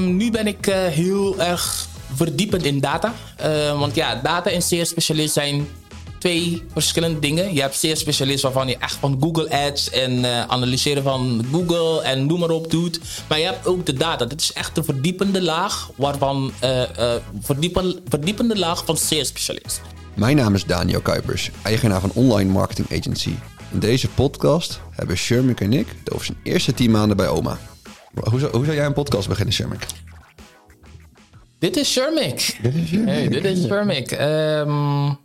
Ehm, nu ben ik eh, heel erg verdiepend in data. Eh, want ja, data en CS-specialist zijn twee verschillende dingen. Je hebt CS-specialist waarvan je echt van Google Ads en eh, analyseren van Google en noem maar op doet. Maar je hebt ook de data. Dat is echt de verdiepende laag waarvan uh, verdiepende, verdiepende laag van CS-specialist. Mijn naam is Daniel Kuipers, eigenaar van Online Marketing Agency. In deze podcast hebben Shermick en ik het over zijn eerste 10 maanden bij OMA. Hoe zou, hoe zou jij een podcast beginnen, Shermick? Dit is Shermick. Dit is Shermick. Hey, dit is Shermick. Um,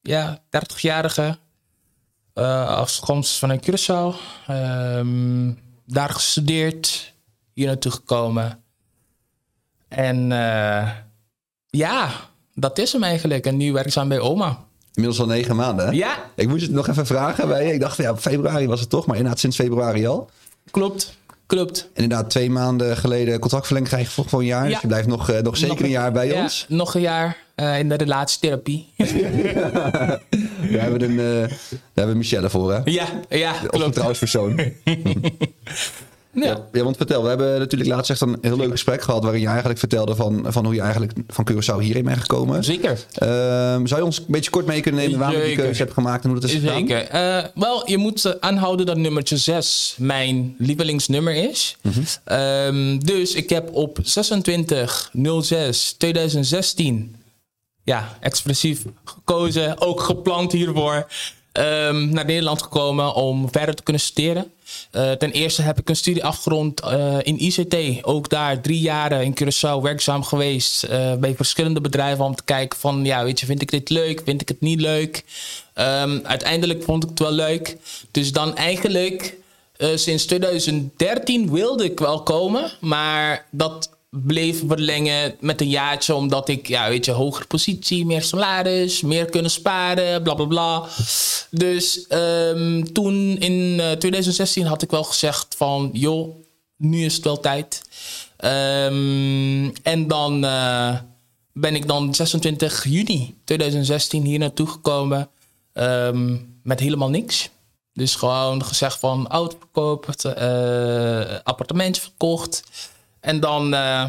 ja, 30-jarige. Uh, afkomst vanuit Curaçao. Um, daar gestudeerd. Hier naartoe gekomen. En uh, ja, dat is hem eigenlijk. En nu werkzaam bij oma. Inmiddels al negen maanden, hè? Ja. Ik moest het nog even vragen bij je. Ik dacht, ja, februari was het toch, maar inderdaad sinds februari al. Klopt. Klopt. Inderdaad, twee maanden geleden contractverlenging krijg je voor een jaar. Ja. Dus je blijft nog, uh, nog zeker nog een, jaar bij ja, ons. Nog een jaar uh, in de relatietherapie. Daar hebben we, een, uh, daar hebben we Michelle voor, hè? Ja, ja de klopt. vertrouwenspersoon. Ja. ja, want vertel, we hebben natuurlijk laatst echt een heel leuk gesprek gehad... waarin je eigenlijk vertelde van, van hoe je eigenlijk van Curaçao hierin bent gekomen. Zeker. Uh, zou je ons een beetje kort mee kunnen nemen waarom je die keuze hebt gemaakt en hoe dat is gegaan? Zeker. Uh, Wel, je moet aanhouden dat nummertje 6 mijn lievelingsnummer is. Mm -hmm. um, dus ik heb op 26 06 2016 ja, expressief gekozen, ook gepland hiervoor... Um, naar Nederland gekomen om verder te kunnen studeren. Uh, ten eerste heb ik een studie afgerond uh, in ICT. Ook daar drie jaren in Curaçao werkzaam geweest. Uh, bij verschillende bedrijven om te kijken van... ja, weet je, vind ik dit leuk? Vind ik het niet leuk? Um, uiteindelijk vond ik het wel leuk. Dus dan eigenlijk... sinds 2013 wilde ik wel komen. Maar dat bleef verlengen met een jaartje, omdat ik, ja, weet je, hogere positie, meer salaris, meer kunnen sparen, bla bla bla. Dus um, toen in uh, 2016 had ik wel gezegd van, joh, nu is het wel tijd. Um, en dan uh, ben ik dan 26 juni 2016 hier naartoe gekomen um, met helemaal niks. Dus gewoon gezegd van auto verkocht, uh, appartement verkocht. En dan uh,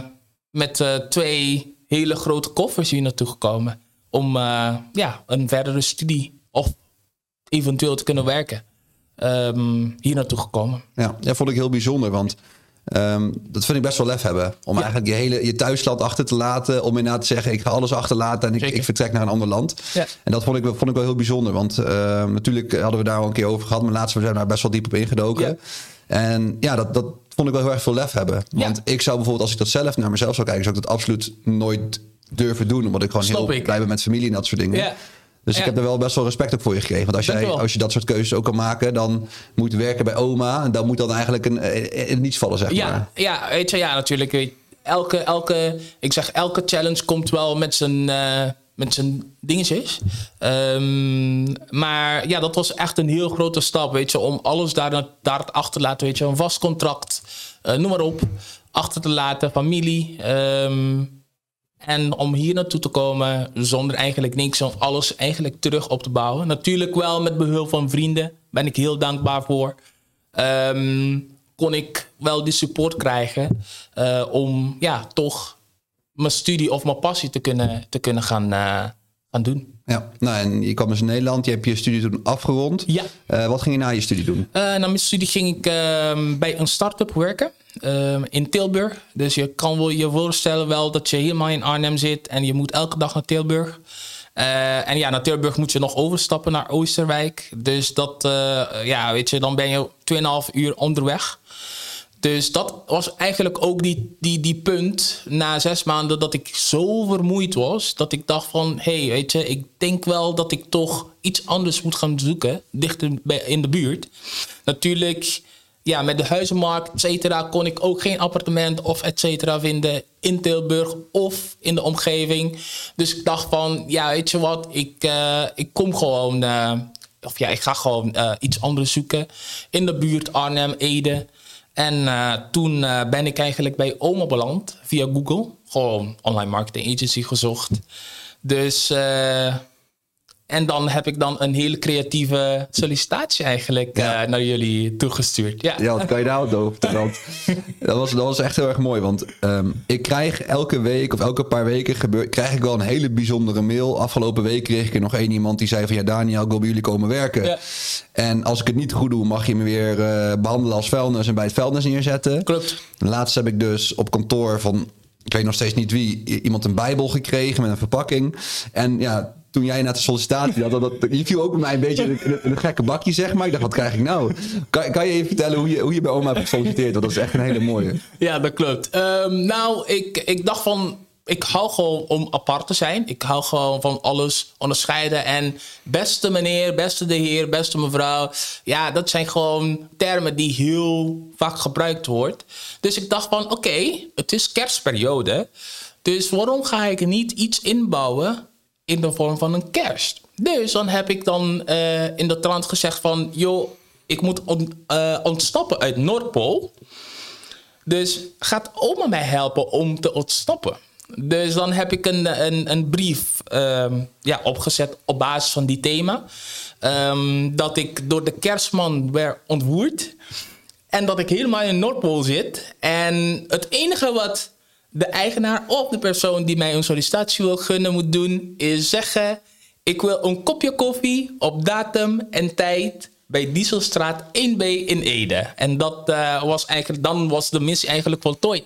met uh, twee hele grote koffers hier naartoe gekomen. Om uh, ja, een verdere studie of eventueel te kunnen werken. Um, hier naartoe gekomen. Ja, dat vond ik heel bijzonder. Want um, dat vind ik best wel lef hebben. Om ja. eigenlijk je hele je thuisland achter te laten. Om inderdaad te zeggen, ik ga alles achterlaten en ik, ik vertrek naar een ander land. Ja. En dat vond ik, vond ik wel heel bijzonder. Want uh, natuurlijk hadden we daar al een keer over gehad. Maar laatst we zijn daar best wel diep op ingedoken. Ja. En ja, dat, dat vond ik wel heel erg veel lef hebben. Want ja. ik zou bijvoorbeeld, als ik dat zelf naar mezelf zou kijken, zou ik dat absoluut nooit durven doen. Omdat ik gewoon heel ik. blij ben met familie en dat soort dingen. Ja. Dus Ja. ik heb er wel best wel respect op voor je gekregen. Want als, jij, als je dat soort keuzes ook kan maken, dan moet werken bij oma. En dan moet dan eigenlijk een, in het niets vallen, zeg maar. Ja, ja, weet je, ja, natuurlijk. Elke, elke, ik zeg, elke challenge komt wel met zijn, eh, met zijn dingetjes. Ehm, maar ja, dat was echt een heel grote stap, weet je, om alles daar, daar achter te laten, weet je, een vast contract, eh, noem maar op, achter te laten, familie. ehm, en om hier naartoe te komen zonder eigenlijk niks, om alles eigenlijk terug op te bouwen. Natuurlijk wel met behulp van vrienden, ben ik heel dankbaar voor. Ehm, kon ik wel die support krijgen eh, om ja, toch mijn studie of mijn passie te kunnen, te kunnen gaan, eh, gaan doen. Ja, nou, en je kwam dus in Nederland. Je hebt je studie toen afgerond. Ja. Uh, wat ging je na je studie doen? Uh, na mijn studie ging ik uh, bij een start-up werken in Tilburg. Dus je kan wel je voorstellen wel dat je helemaal in Arnhem zit en je moet elke dag naar Tilburg. en ja, naar Tilburg moet je nog overstappen naar Oosterwijk. Dus dat, ja, weet je, dan ben je 2,5 uur onderweg. Dus dat was eigenlijk ook die, die, die punt na zes maanden dat ik zo vermoeid was. Dat ik dacht van, hé, hey, weet je, ik denk wel dat ik toch iets anders moet gaan zoeken. Dichter in de buurt. Natuurlijk, ja, met de huizenmarkt, et cetera, kon ik ook geen appartement of et cetera vinden in Tilburg of in de omgeving. Dus ik dacht van, ja, weet je wat, ik, uh, ik kom gewoon, uh, of ja, ik ga gewoon uh, iets anders zoeken. In de buurt, Arnhem, Ede. En uh, toen uh, ben ik eigenlijk bij Oma beland via Google. Gewoon online marketing agency gezocht. Dus uh, En dan heb ik dan een hele creatieve sollicitatie eigenlijk Ja. eh, naar jullie toegestuurd. Ja. Ja, wat kan je daar over vertellen? Want dat, was, dat was echt heel erg mooi. Want ehm, ik krijg elke week of elke paar weken gebeur, krijg ik wel een hele bijzondere mail. Afgelopen week kreeg ik er nog één iemand die zei van... Ja, Daniel, ik wil bij jullie komen werken. Ja. En als ik het niet goed doe, mag je me weer eh, behandelen als vuilnis... en bij het vuilnis neerzetten. Klopt. Laatst heb ik dus op kantoor van... Ik weet nog steeds niet wie, iemand een bijbel gekregen met een verpakking. En ja, toen jij net de sollicitatie had, dat, dat, je viel ook bij mij een beetje in gekke bakje, zeg maar. Ik dacht, wat krijg ik nou? Kan, kan je even vertellen hoe je, hoe je bij oma hebt gesolliciteerd? Want dat is echt een hele mooie. Ja, dat klopt. Ehm, nou, ik, ik dacht van. Ik hou gewoon om apart te zijn. Ik hou gewoon van alles onderscheiden. En beste meneer, beste de heer, beste mevrouw. Ja, dat zijn gewoon termen die heel vaak gebruikt wordt. Dus ik dacht van, oké, het is kerstperiode. Dus waarom ga ik niet iets inbouwen in de vorm van een kerst? Dus dan heb ik dan eh, in de trant gezegd van... joh, ik moet eh, ontstappen uit Noordpool. Dus gaat oma mij helpen om te ontsnappen. Dus dan heb ik een, een, een brief ehm, ja, opgezet op basis van die thema. Ehm, dat ik door de kerstman werd ontvoerd. En dat ik helemaal in Noordpool zit. En het enige wat de eigenaar of de persoon die mij een sollicitatie wil gunnen moet doen... is zeggen, ik wil een kopje koffie op datum en tijd bij Dieselstraat 1B in Ede. En dat eh, was eigenlijk, dan was de missie eigenlijk voltooid.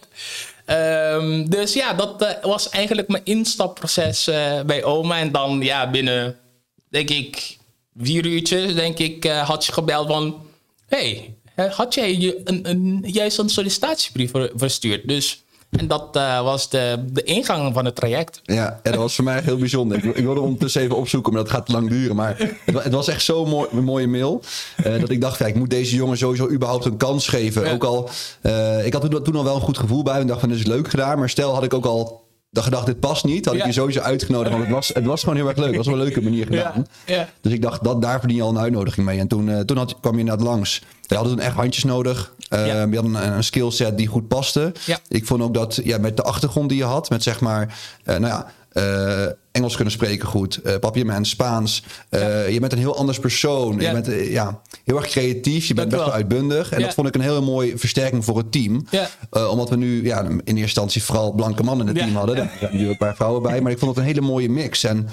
Ehm, dus ja, dat eh, was eigenlijk mijn instapproces eh, bij oma. En dan ja, binnen, denk ik, vier uurtjes, denk ik, had je gebeld van... hey, had jij je een, een, juist een sollicitatiebrief ver- verstuurd? Dus, en dat eh, was de, de ingang van het traject. Ja, en dat was voor mij heel bijzonder. Ik, ik wilde hem ondertussen even opzoeken, maar dat gaat te lang duren. Maar het, het was echt zo'n mooi, mooie mail. eh, dat ik dacht, ja, ik moet deze jongen sowieso überhaupt een kans geven. Ja. Ook al, eh, ik had toen, toen al wel een goed gevoel bij. En dacht van, dit is leuk gedaan. Maar stel had ik ook al de gedacht, dit past niet. Had ik je sowieso uitgenodigd. Want het was, het was gewoon heel erg leuk. Het was op een leuke manier gedaan. Ja, ja. Dus ik dacht, dat, daar verdien je al een uitnodiging mee. En toen, toen had, kwam je inderdaad langs. We hadden toen echt handjes nodig. Eh, Ja. We hadden een, een skillset die goed paste. Ja. Ik vond ook dat ja, met de achtergrond die je had, met zeg maar, eh, nou ja, eh, Engels kunnen spreken goed, uh, papiermens, Spaans. Je bent een heel anders persoon. Ja. Je bent ja, heel erg creatief. Je bent best wel uitbundig. En Ja. dat vond ik een hele mooie versterking voor het team. Omdat we nu ja, in eerste instantie vooral blanke mannen in het team hadden. Daar zijn natuurlijk een paar vrouwen bij. Maar ik vond het een hele mooie mix. En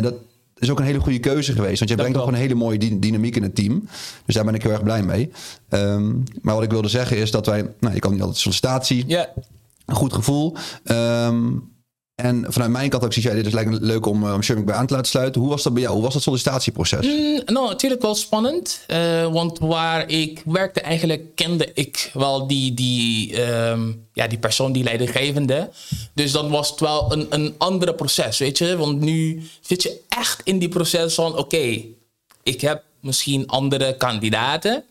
dat is ook een hele goede keuze geweest. Want je brengt ook een hele mooie dy- dynamiek in het team. Dus daar ben ik heel erg blij mee. Ehm, maar wat ik wilde zeggen is dat wij... Nou, je kan niet altijd sollicitatie Ja, een goed gevoel. Ehm, en vanuit mijn kant ook zie jij, dit is lijkt leuk om, eh, om bij aan te laten sluiten. Hoe was dat bij jou? Hoe was dat sollicitatieproces? Mm, nou, natuurlijk wel spannend. eh, want waar ik werkte, eigenlijk kende ik wel die, die, ehm, ja, die persoon, die leidinggevende. Dus dan was het wel een, een andere proces, weet je. Want nu zit je echt in die proces van... oké, ik heb misschien andere kandidaten.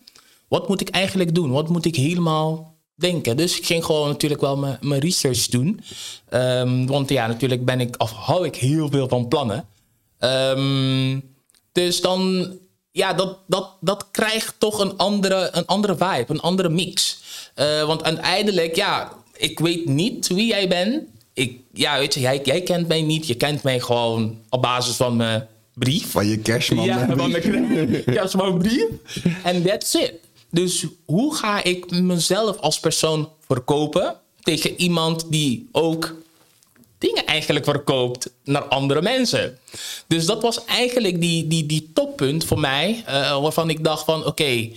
Wat moet ik eigenlijk doen? Wat moet ik helemaal denken? Dus ik ging gewoon natuurlijk wel mijn, mijn research doen. Ehm, want ja, natuurlijk ben ik, of hou ik heel veel van plannen. Ehm, dus dan, ja, dat, dat, dat krijgt toch een andere, een andere vibe, een andere mix. Eh, want uiteindelijk, ja, ik weet niet wie jij bent. Ik, ja, weet je, jij, jij kent mij niet. Je kent mij gewoon op basis van mijn brief. Van je kerstman. Ja, van de kerstmanbrief. En that's it. Dus hoe ga ik mezelf als persoon verkopen tegen iemand die ook dingen eigenlijk verkoopt naar andere mensen? Dus dat was eigenlijk die, die, die toppunt voor mij, eh, waarvan ik dacht van oké,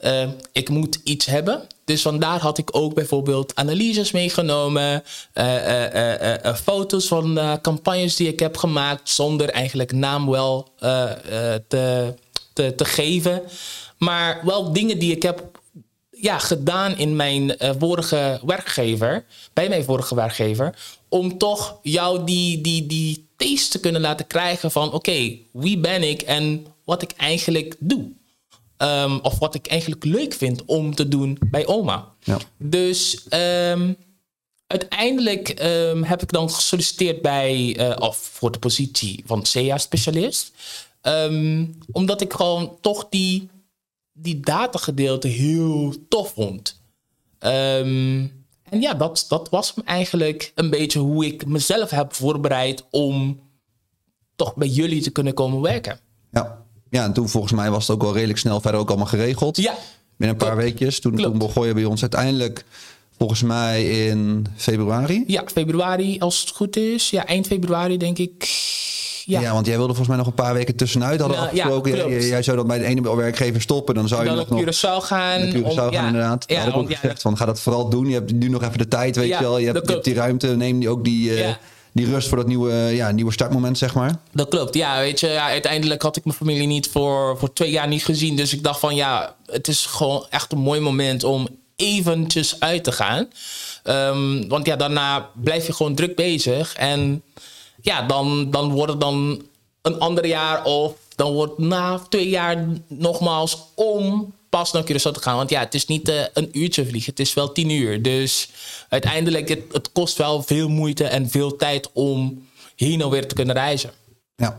eh, ik moet iets hebben. Dus vandaar had ik ook bijvoorbeeld analyses meegenomen, eh, foto's van campagnes die ik heb gemaakt, zonder eigenlijk naam wel te, te, te geven. Maar wel dingen die ik heb ja, gedaan in mijn eh, vorige werkgever, bij mijn vorige werkgever, om toch jou die, die, die taste te kunnen laten krijgen van oké, wie ben ik en wat ik eigenlijk doe. Ehm, of wat ik eigenlijk leuk vind om te doen bij oma. Ja. Dus ehm, uiteindelijk ehm, heb ik dan gesolliciteerd bij, eh, of voor de positie van CA-specialist. Omdat ik gewoon toch die, die datagedeelte heel tof vond. Ehm, en ja, dat, dat was eigenlijk een beetje hoe ik mezelf heb voorbereid om toch bij jullie te kunnen komen werken. Ja. ja, en toen volgens mij was het ook wel redelijk snel verder ook allemaal geregeld. Ja, Binnen een paar weekjes. Toen, toen begon je bij ons uiteindelijk, volgens mij in februari. ja, februari als het goed is. Ja, eind februari denk ik. Ja. Ja, want jij wilde volgens mij nog een paar weken tussenuit. Hadden Nou, ja, afgesproken. Jij- zou dan bij de ene werkgever stoppen. Dan zou je dan nog, naar nog Curaçao gaan. naar Curaçao gaan ja, inderdaad. Ja, had ik ook gezegd van ga dat vooral doen. Je hebt nu nog even de tijd, weet je wel. Je dat hebt, je hebt klopt. die ruimte. Neem die ook die, eh, die rust voor dat nieuwe, ja, nieuwe startmoment, zeg maar. Dat klopt. Ja, weet je, ja, uiteindelijk had ik mijn familie niet voor, voor twee jaar niet gezien. Dus ik dacht van ja, het is gewoon echt een mooi moment om eventjes uit te gaan. Ehm, want ja, daarna blijf je gewoon druk bezig. En ja, dan, dan wordt het dan een ander jaar of dan wordt na twee jaar nogmaals om pas naar Curaçao te gaan. Want ja, het is niet eh, een uurtje vliegen, het is wel tien uur. Dus uiteindelijk, het, het kost wel veel moeite en veel tijd om hier nou weer te kunnen reizen. Ja.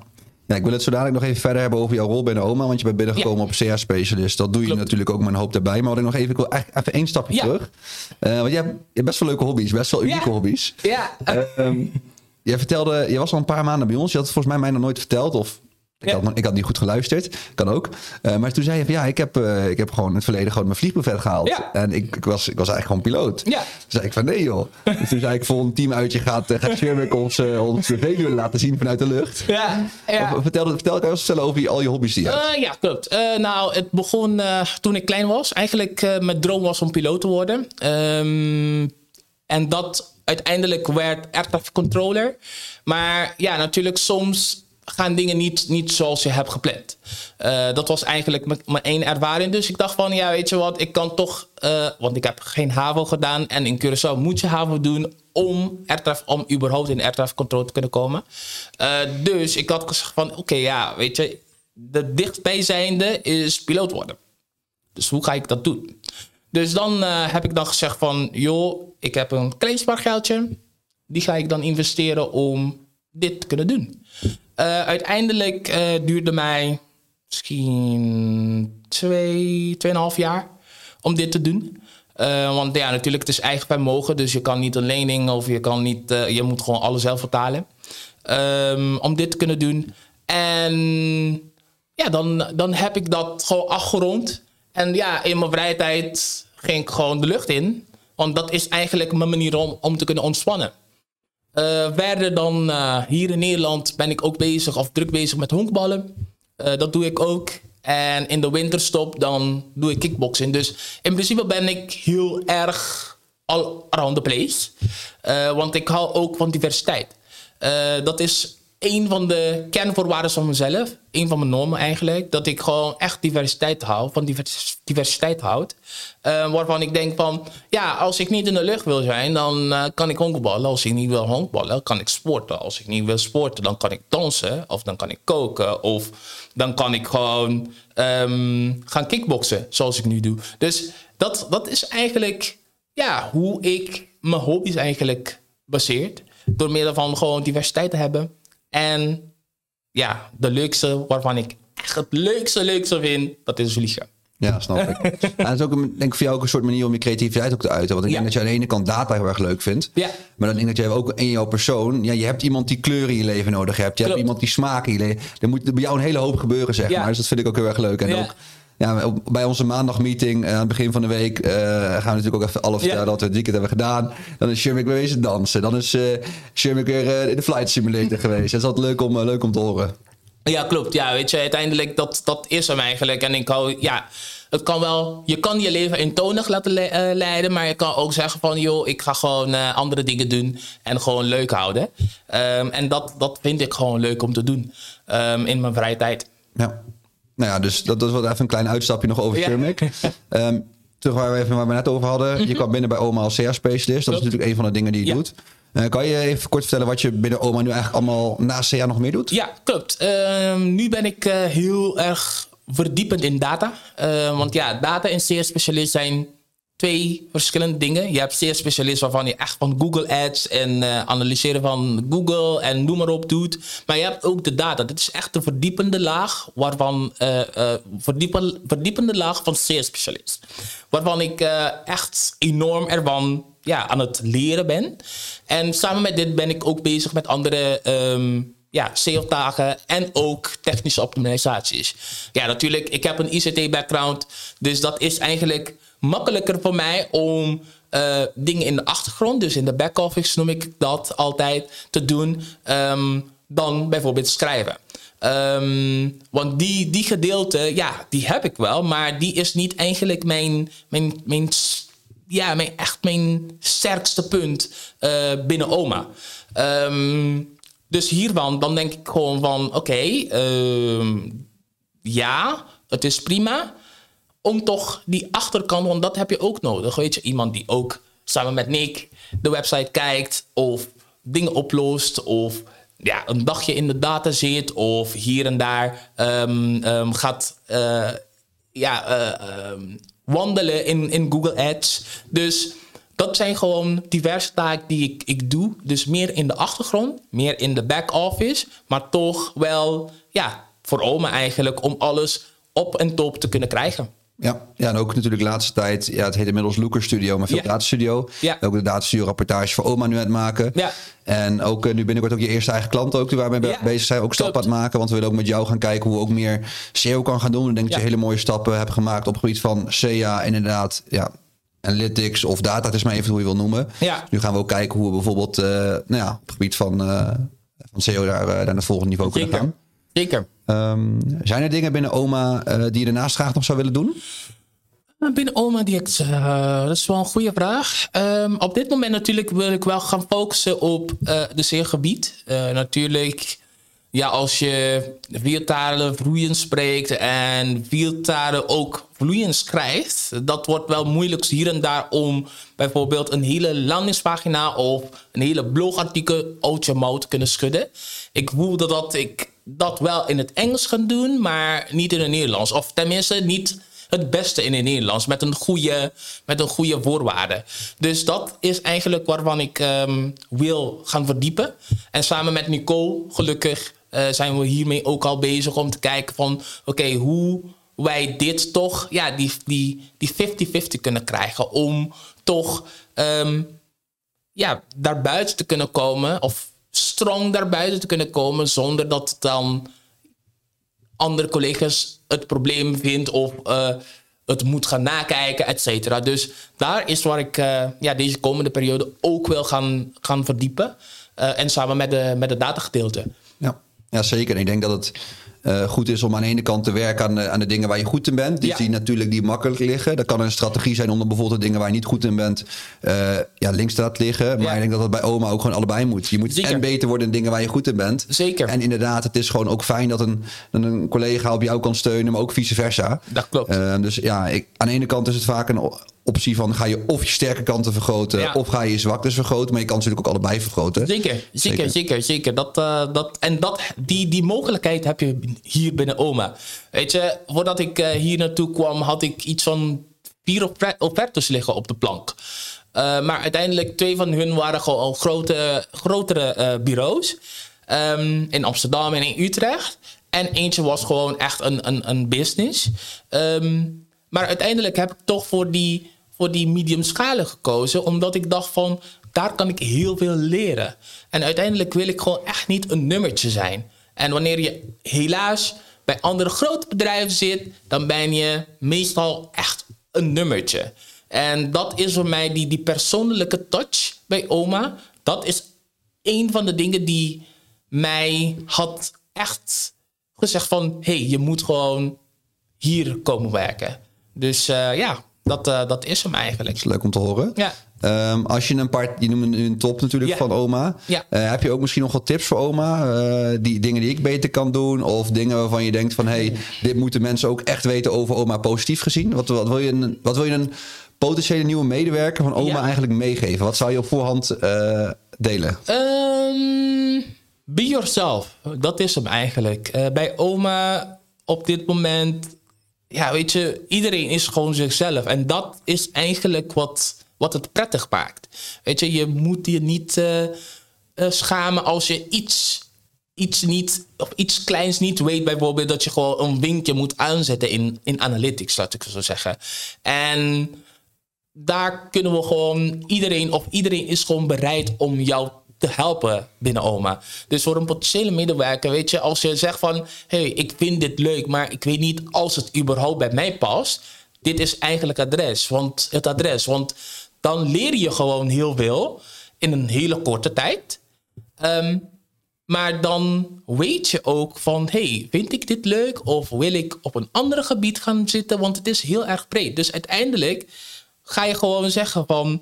Ja, ik wil het zo dadelijk nog even verder hebben over jouw rol binnen OMA. Want je bent binnengekomen op CR-specialist. Dat doe je Klopt. natuurlijk ook met een hoop daarbij. Maar wat ik nog even, ik wil even één stapje Ja. terug. Eh, want je hebt, je hebt best wel leuke hobby's. Best wel unieke Ja. hobby's. Ja, Ehm, jij vertelde, je was al een paar maanden bij ons. Je had het volgens mij mij nog nooit verteld. Of ik, Ja. had, ik had niet goed geluisterd. Kan ook. Eh, maar toen zei je van ja, ik heb, eh, ik heb gewoon in het verleden gewoon mijn vliegbuffet gehaald. Ja. En ik, ik, was, ik was eigenlijk gewoon piloot. Ja. Toen zei ik van nee joh. Dus toen zei ik voor een team uitje gaat, eh, gaat Sherwick ons, ons de Veluwe laten zien vanuit de lucht. ja, ja. Of- Vertel, vertel eens vertellen over je, al je hobby's die je hebt. Ja, klopt. Nou, het begon toen ik klein was. Eigenlijk mijn droom was om piloot te worden. Ehm, en dat uiteindelijk werd air controller. Maar ja, natuurlijk soms gaan dingen niet, niet zoals je hebt gepland. Eh, dat was eigenlijk mijn- één ervaring. Dus ik dacht van, ja, weet je wat, ik kan toch... eh, want ik heb geen HAVO gedaan. En in Curaçao moet je HAVO doen om, air traffic, om überhaupt in air traffic control te kunnen komen. Eh, dus ik had gezegd van, oké, ja, weet je... De dichtbijzijnde is piloot worden. Dus hoe ga ik dat doen? Dus dan eh, heb ik dan gezegd van... joh, ik heb een klein spaargeldje. Die ga ik dan investeren om dit te kunnen doen. Eh, uiteindelijk eh, duurde mij misschien twee, tweeënhalf jaar om dit te doen. Want ja, natuurlijk, het is eigen vermogen. Dus je kan niet een lening of je kan niet... je moet gewoon alles zelf vertalen. Ehm, om dit te kunnen doen. En ja, dan, dan heb ik dat gewoon afgerond. En ja, in mijn vrije tijd ging ik gewoon de lucht in. Want dat is eigenlijk mijn manier om, om te kunnen ontspannen. Eh, verder dan eh, hier in Nederland ben ik ook bezig of druk bezig met honkballen. Eh, dat doe ik ook. En in de winterstop dan doe ik kickboxing. Dus in principe ben ik heel erg all around the place. Want ik hou ook van diversiteit. Dat is een van de kernvoorwaarden van mezelf. Een van mijn normen eigenlijk. Dat ik gewoon echt diversiteit hou. Van divers- diversiteit houd. Eh, waarvan ik denk van... Ja, als ik niet in de lucht wil zijn... dan eh, kan ik honkballen. Als ik niet wil honkballen, kan ik sporten. Als ik niet wil sporten, dan kan ik dansen. Of dan kan ik koken. Of dan kan ik gewoon ehm, gaan kickboksen. Zoals ik nu doe. Dus dat, dat is eigenlijk... Ja, hoe ik mijn hobby's eigenlijk baseert. Door middel van gewoon diversiteit te hebben. En ja, de leukste waarvan ik echt het leukste, leukste vind, dat is vliegen. Ja, snap ik. En dat is ook een, denk ik voor jou ook een soort manier om je creativiteit ook te uiten. Want ik Ja. denk dat je aan de ene kant data heel erg leuk vindt. Ja. Maar dan denk ik dat jij ook in jouw persoon... Ja, je hebt iemand die kleur in je leven nodig hebt. Je hebt iemand die smaak in je leven. Er moet bij jou een hele hoop gebeuren, zeg Ja. maar. Dus dat vind ik ook heel erg leuk. En Ja. ook ja, bij onze maandagmeeting eh, aan het begin van de week... eh, gaan we natuurlijk ook even alle vertellen Ja. wat we het weekend hebben gedaan. Dan is Shermick weer wezen dansen. Dan is Shermick weer in de flight simulator geweest. Dat is altijd leuk om, leuk om te horen. Ja, klopt. Ja, weet je, uiteindelijk dat, dat is hem eigenlijk. En ik hou, ja, het kan wel, je kan je leven eentonig laten le- leiden, maar je kan ook zeggen van, joh, ik ga gewoon andere dingen doen en gewoon leuk houden. Ehm, en dat, dat vind ik gewoon leuk om te doen ehm, in mijn vrije tijd. Ja. Nou ja, dus dat, dat is wel even een klein uitstapje nog over Ja. Shermick. Ehm, terug waar we, even, waar we net over hadden. Je kwam binnen bij OMA als CR-specialist. Dat is natuurlijk een van de dingen die je Ja. doet. Eh, kan je even kort vertellen wat je binnen OMA nu eigenlijk allemaal naast CR nog meer doet? Ja, klopt. Ehm, nu ben ik eh, heel erg verdiepend in data. Eh, want ja, data en CS-specialist zijn twee verschillende dingen. Je hebt CS-specialist waarvan je echt van Google Ads en eh, analyseren van Google en noem maar op doet. Maar je hebt ook de data. Dat is echt de verdiepende laag waarvan eh, verdiepen, verdiepende laag van CS-specialist. Waarvan ik echt enorm ervan ja, aan het leren ben. En samen met dit ben ik ook bezig met andere ehm, ja, SEO-dagen en ook technische optimalisaties. Ja, natuurlijk, ik heb een ICT-background, dus dat is eigenlijk makkelijker voor mij om uh, dingen in de achtergrond, dus in de back-office noem ik dat altijd, te doen, um, dan bijvoorbeeld schrijven. Um, want die, die gedeelte, ja, die heb ik wel, maar die is niet eigenlijk mijn, mijn, mijn, ja, mijn, echt mijn sterkste punt uh, binnen oma. Um, dus hiervan, dan denk ik gewoon van, oké, ja, het is prima om toch die achterkant, want dat heb je ook nodig. Weet je, iemand die ook samen met Nick de website kijkt of dingen oplost of ja, een dagje in de data zit of hier en daar um, um, gaat uh, ja, uh, um, wandelen in, in Google Ads. Dus dat zijn gewoon diverse taken die ik, ik doe. Dus meer in de achtergrond, meer in de back office, maar toch wel ja, voor oma eigenlijk om alles op en top te kunnen krijgen. Ja, ja, en ook natuurlijk de laatste tijd, ja, het heet inmiddels Looker Studio, maar veel ja. datastudio. Ja. Ook de datastudio rapportage voor oma nu aan het maken. Ja. En ook uh, nu binnenkort ook je eerste eigen klant ook, die waarmee ja. bezig zijn, ook stappen aan het maken. Want we willen ook met jou gaan kijken hoe we ook meer SEO kan gaan doen. Ik denk dat je hele mooie stappen hebt gemaakt op het gebied van SEA en inderdaad, ja, analytics of data, het is maar even hoe je wil noemen. Ja. Nu gaan we ook kijken hoe we bijvoorbeeld, uh, nou ja, op het gebied van, uh, van SEO daar, naar het volgende niveau Zeker. kunnen gaan. Zeker. Um, zijn er dingen binnen oma uh, die je daarnaast graag nog zou willen doen? Binnen oma, die ik, uh, dat is wel een goede vraag. Um, op dit moment natuurlijk wil ik wel gaan focussen op uh, de zeergebied. natuurlijk, ja, als je vier talen vloeiend spreekt en vier talen ook vloeiend schrijft, dat wordt wel moeilijk hier en daar om bijvoorbeeld een hele landingspagina of een hele blogartikel uit je mouw te kunnen schudden. Ik voelde dat ik dat wel in het Engels gaan doen, maar niet in het Nederlands. Of tenminste niet het beste in het Nederlands met een goede, met een goede voorwaarde. Dus dat is eigenlijk waarvan ik um, wil gaan verdiepen. En samen met Nicole, gelukkig, uh, zijn we hiermee ook al bezig om te kijken van oké, hoe wij dit toch, ja, die 50-50 die, die kunnen krijgen. Om toch um, ja, daarbuiten te kunnen komen. Of strong daarbuiten te kunnen komen zonder dat dan andere collega's het probleem vindt of uh, het moet gaan nakijken, et cetera. Dus daar is waar ik uh, ja, deze komende periode ook wil gaan, gaan verdiepen. Uh, en samen met de, met de datagedeelte. Ja. ja, zeker. Ik denk dat het uh, goed is om aan de ene kant te werken aan de, aan de dingen waar je goed in bent. Die, ja. die natuurlijk die makkelijk liggen. Dat kan een strategie zijn om bijvoorbeeld de dingen waar je niet goed in bent uh, ja, links te laten liggen. Maar ja. ik denk dat dat bij oma ook gewoon allebei moet. Je moet Zeker. en beter worden in dingen waar je goed in bent. Zeker. En inderdaad, het is gewoon ook fijn dat een, een collega op jou kan steunen, maar ook vice versa. Dat klopt. Uh, dus ja, ik, aan de ene kant is het vaak een optie van ga je of je sterke kanten vergroten ja. of ga je je zwaktes vergroten. Maar je kan natuurlijk ook allebei vergroten. Zeker, zeker, zeker, zeker. Dat, uh, dat, en dat, die, die mogelijkheid heb je hier binnen OMA. Weet je, voordat ik uh, hier naartoe kwam had ik iets van vier offertes liggen op de plank. Uh, maar uiteindelijk twee van hun waren gewoon grote, grotere bureaus. Um, in Amsterdam en in Utrecht. En eentje was gewoon echt een, een, een business. Um, maar uiteindelijk heb ik toch voor die voor die medium schalen gekozen. Omdat ik dacht van, daar kan ik heel veel leren. En uiteindelijk wil ik gewoon echt niet een nummertje zijn. En wanneer je helaas bij andere grote bedrijven zit, dan ben je meestal echt een nummertje. En dat is voor mij die, die persoonlijke touch bij oma. Dat is een van de dingen die mij had echt gezegd van... hé, hey, je moet gewoon hier komen werken. Dus uh, ja, dat, uh, dat is hem eigenlijk. Dat is leuk om te horen. Ja. Um, als je een part, je noemt nu een top natuurlijk ja. van oma. Ja. Uh, heb je ook misschien nog wat tips voor oma? Uh, die dingen die ik beter kan doen? Of dingen waarvan je denkt van... hey, dit moeten mensen ook echt weten over oma positief gezien? Wat, wat, wil, je een, wat wil je een potentiële nieuwe medewerker van oma ja. eigenlijk meegeven? Wat zou je op voorhand uh, delen? Um, be yourself. Dat is hem eigenlijk. bij oma op dit moment ja, weet je, iedereen is gewoon zichzelf. En dat is eigenlijk wat, wat het prettig maakt. Weet je, je moet je niet uh, uh, schamen als je iets, iets niet, of iets kleins niet weet. Bijvoorbeeld dat je gewoon een winkje moet aanzetten in, in analytics, laat ik zo zeggen. En daar kunnen we gewoon, iedereen of iedereen is gewoon bereid om jou te helpen binnen OMA. Dus voor een potentiële medewerker, weet je, als je zegt van... hé, hey, ik vind dit leuk, maar ik weet niet als het überhaupt bij mij past... dit is eigenlijk adres, want, het adres. Want dan leer je gewoon heel veel in een hele korte tijd... Um, maar dan weet je ook van, hey, vind ik dit leuk of wil ik op een ander gebied gaan zitten? Want het is heel erg breed. Dus uiteindelijk ga je gewoon zeggen van,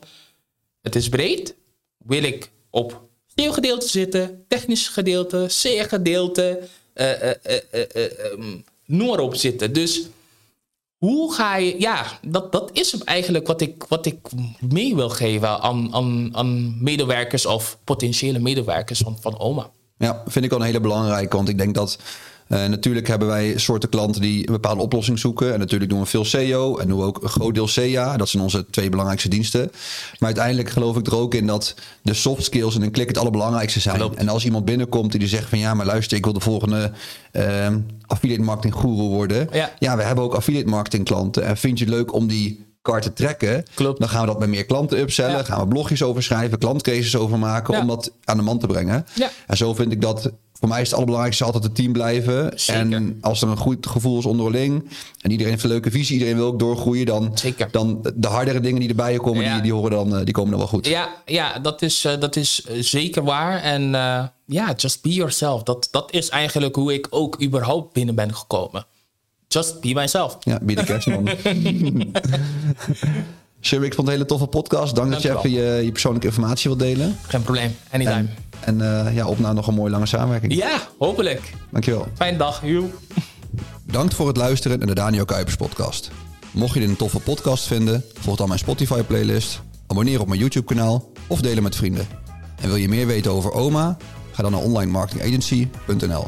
het is breed. Wil ik op gedeelte zitten, technisch gedeelte, C gedeelte, uh, uh, uh, noem maar op zitten. Dus hoe ga je, ja, dat, dat is eigenlijk wat ik, wat ik mee wil geven aan, aan, aan medewerkers of potentiële medewerkers van, van OMA. Ja, vind ik wel een hele belangrijke. Want ik denk dat uh, natuurlijk hebben wij soorten klanten die een bepaalde oplossing zoeken. En natuurlijk doen we veel SEO en doen we ook een groot deel CA. Dat zijn onze twee belangrijkste diensten. Maar uiteindelijk geloof ik er ook in dat de soft skills en een klik het allerbelangrijkste zijn. Klopt. En als iemand binnenkomt die zegt van ja, maar luister, ik wil de volgende uh, affiliate marketing guru worden. Ja. ja, we hebben ook affiliate marketing klanten. En vind je het leuk om die te trekken. Klopt. Dan gaan we dat met meer klanten upsellen. Gaan we blogjes over schrijven, klantcases over maken. Om dat aan de man te brengen. Ja. En zo vind ik dat voor mij is het allerbelangrijkste altijd het team blijven. Zeker. En als er een goed gevoel is onderling. En iedereen heeft een leuke visie. Iedereen wil ook doorgroeien. Dan, Zeker. dan de hardere dingen die erbij komen, die, die, horen dan, die komen dan wel goed. Ja, ja dat, is, uh, dat is zeker waar. En uh, ja, just be yourself. Dat, dat is eigenlijk hoe ik ook überhaupt binnen ben gekomen. Just be myself. Ja, be de kerstman. Ik vond het een hele toffe podcast. Dank, dat je even je, je, persoonlijke informatie wilt delen. Geen probleem, anytime. En, en uh, ja, op naar nog een mooie lange samenwerking. Ja, hopelijk. Dankjewel. Fijne dag, joe. Dank voor het luisteren naar de Daniel Kuipers podcast. Mocht je dit een toffe podcast vinden, volg dan mijn Spotify playlist, abonneer op mijn YouTube kanaal of deel hem met vrienden. En wil je meer weten over OMA? Ga dan naar onlinemarketingagency.nl